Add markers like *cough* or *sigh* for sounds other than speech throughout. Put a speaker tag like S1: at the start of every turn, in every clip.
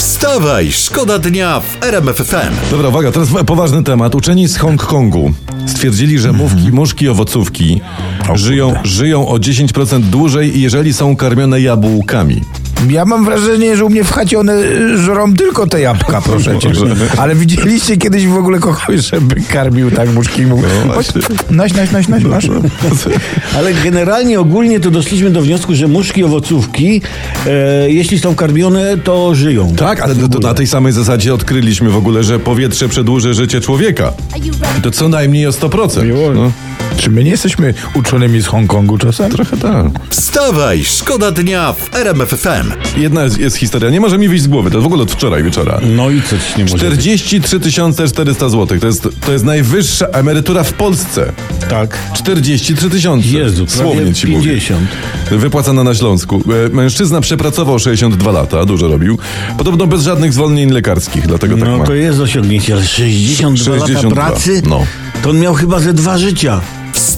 S1: Wstawaj, szkoda dnia w RMF FM.
S2: Dobra, uwaga, teraz poważny temat. Uczeni z Hongkongu stwierdzili, że mówki, muszki owocówki żyją, żyją o 10% dłużej, jeżeli są karmione jabłkami.
S3: Ja mam wrażenie, że u mnie w chacie one y, żrą tylko te jabłka, proszę cię. *laughs* Ale widzieliście kiedyś w ogóle kogoś, żeby karmił tak muszki i mówił,
S2: No
S3: "Chodź,
S2: właśnie.
S3: noś, noś, noś, noś, masz. *laughs*
S4: Ale generalnie ogólnie to doszliśmy do wniosku, że muszki owocówki, e, jeśli są karmione, to żyją.
S2: Tak, ale to, to na tej samej zasadzie odkryliśmy w ogóle, że powietrze przedłuży życie człowieka. I to co najmniej o 100%. No,
S3: Czy my nie jesteśmy uczonymi z Hongkongu czasem?
S2: trochę tak.
S1: Wstawaj, szkoda dnia w RMF FM.
S2: Jedna jest, jest historia, nie może mi wyjść z głowy, to w ogóle od wczoraj wieczora.
S4: No i co ci nie może być?
S2: 43 400 zł. To jest, to jest najwyższa emerytura w Polsce.
S4: Tak.
S2: 43 tysiące.
S4: Jezu,
S2: Słownie
S4: prawie
S2: ci
S4: 50.
S2: mówię. Wypłacana na Śląsku. E, Mężczyzna przepracował 62 lata, dużo robił. Podobno bez żadnych zwolnień lekarskich, dlatego tak
S4: No to jest osiągnięcie, ale 62,
S2: 62,
S4: lata pracy,
S2: no.
S4: to on miał chyba ze dwa życia.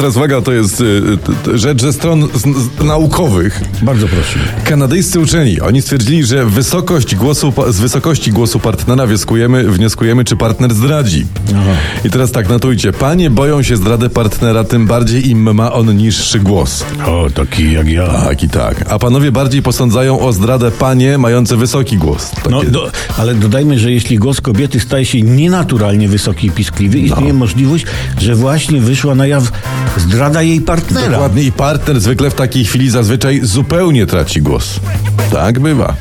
S2: Teraz uwaga, to jest y, y, rzecz ze stron naukowych.
S4: Bardzo proszę.
S2: Kanadyjscy uczeni, oni stwierdzili, że wysokość głosu, z wysokości głosu partnera wnioskujemy, wnioskujemy, czy partner zdradzi. I teraz tak, notujcie. Panie boją się zdrady partnera, tym bardziej im ma on niższy głos.
S4: O, taki jak ja.
S2: Tak i tak. A panowie bardziej posądzają o zdradę panie mające wysoki głos. Takie-
S4: No, do, ale dodajmy, że jeśli głos kobiety staje się nienaturalnie wysoki i piskliwy, istnieje możliwość, że właśnie wyszła na jaw zdrada jej partnera.
S2: Dokładnie i partner zwykle w takiej chwili zazwyczaj zupełnie traci głos. Tak bywa.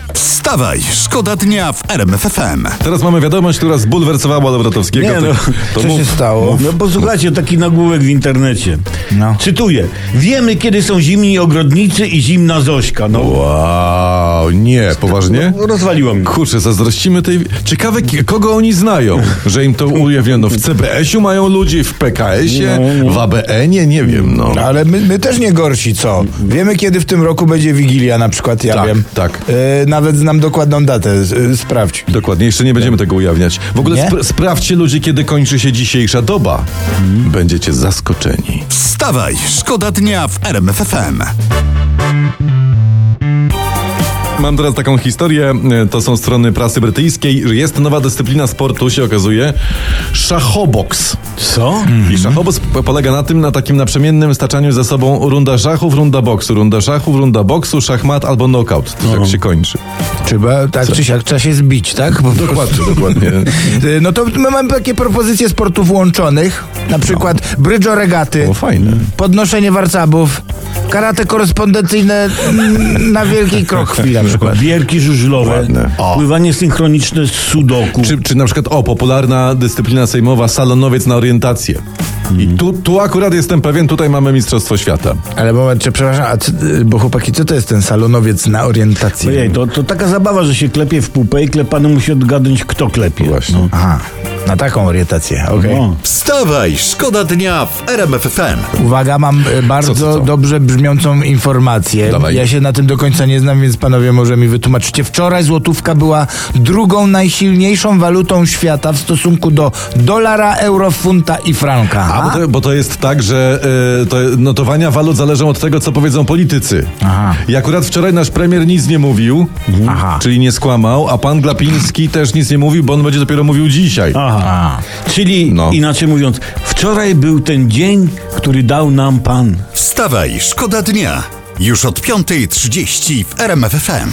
S1: Wstawaj, szkoda dnia w RMF FM.
S2: Teraz mamy wiadomość, która zbulwersowała Dobrotowskiego.
S4: Nie,
S2: To-
S4: no,
S2: to
S3: Co
S2: mów-
S3: się stało?
S4: No posłuchajcie, taki nagłówek w internecie.
S3: No.
S4: Cytuję. Wiemy, kiedy są zimni ogrodnicy i zimna Zośka. No,
S2: Wow, nie, poważnie?
S4: no rozwaliło mnie.
S2: Kurczę, zazdrościmy tej... Ciekawe, kogo oni znają, że im to ujawniono. W CBS-ie mają ludzi, w PKS-ie, w ABN-ie, nie wiem, no.
S3: Ale my, my też nie gorsi, co? Wiemy, kiedy w tym roku będzie Wigilia na przykład, ja
S2: Tak,
S3: wiem.
S2: tak.
S3: E, nawet znam dokładną datę, e, sprawdź.
S2: Dokładnie, jeszcze nie będziemy tego ujawniać. W ogóle spra- sprawdźcie ludzie, kiedy kończy się dzisiejsza doba. Będziecie zaskoczeni.
S1: Wstawaj, szkoda dnia w RMF FM.
S2: Mam teraz taką historię, e, to są strony prasy brytyjskiej. Jest nowa dyscyplina sportu, się okazuje. Szachoboks.
S4: Co?
S2: I szachoboks polega na tym, na takim naprzemiennym staczaniu ze sobą runda szachów, runda boksu, runda szachów, runda boksu, szachmat albo knockout. To tak się kończy.
S3: Trzeba, tak czy siak, trzeba się zbić, tak? Po.
S2: Dokładnie, dokładnie.
S3: E, *laughs* No to my mamy takie propozycje sportów łączonych, na przykład brydżo regaty,
S2: O, fajne.
S3: podnoszenie warcabów, karate korespondencyjne na wielkiej krokwi na przykład.
S4: Bierki żużlowe,
S2: Ładne.
S4: pływanie synchroniczne z sudoku.
S2: Czy, czy na przykład, o, popularna dyscyplina sejmowa, salonowiec na orientację. I tu, tu akurat jestem pewien, tutaj mamy Mistrzostwo Świata.
S3: Ale moment, czy przepraszam, a co, bo chłopaki, co to jest ten salonowiec na orientację?
S4: Ojej, to, to taka zabawa, że się klepie w pupę i klepany musi odgadnąć, kto klepie.
S2: Właśnie.
S3: Aha, na taką orientację, okej.
S4: No.
S1: Wstawaj, szkoda dnia w RMF FM.
S3: Uwaga, mam e, bardzo
S2: Co, co, co?
S3: dobrze brzmiącą informację.
S2: Dawaj.
S3: Ja się na tym do końca nie znam, więc panowie może mi wytłumaczycie. Wczoraj złotówka była drugą najsilniejszą walutą świata w stosunku do dolara, euro, funta i franka.
S2: A, bo to, bo to jest tak, że y, to notowania walut zależą od tego, co powiedzą politycy.
S3: Aha.
S2: I akurat wczoraj nasz premier nic nie mówił,
S3: Aha.
S2: czyli nie skłamał, a pan Glapiński też nic nie mówił, bo on będzie dopiero mówił dzisiaj.
S4: Aha. Czyli
S2: No.
S4: inaczej mówiąc, wczoraj był ten dzień, który dał nam Pan.
S1: Wstawaj, szkoda dnia. Już od 5.30 w RMF FM.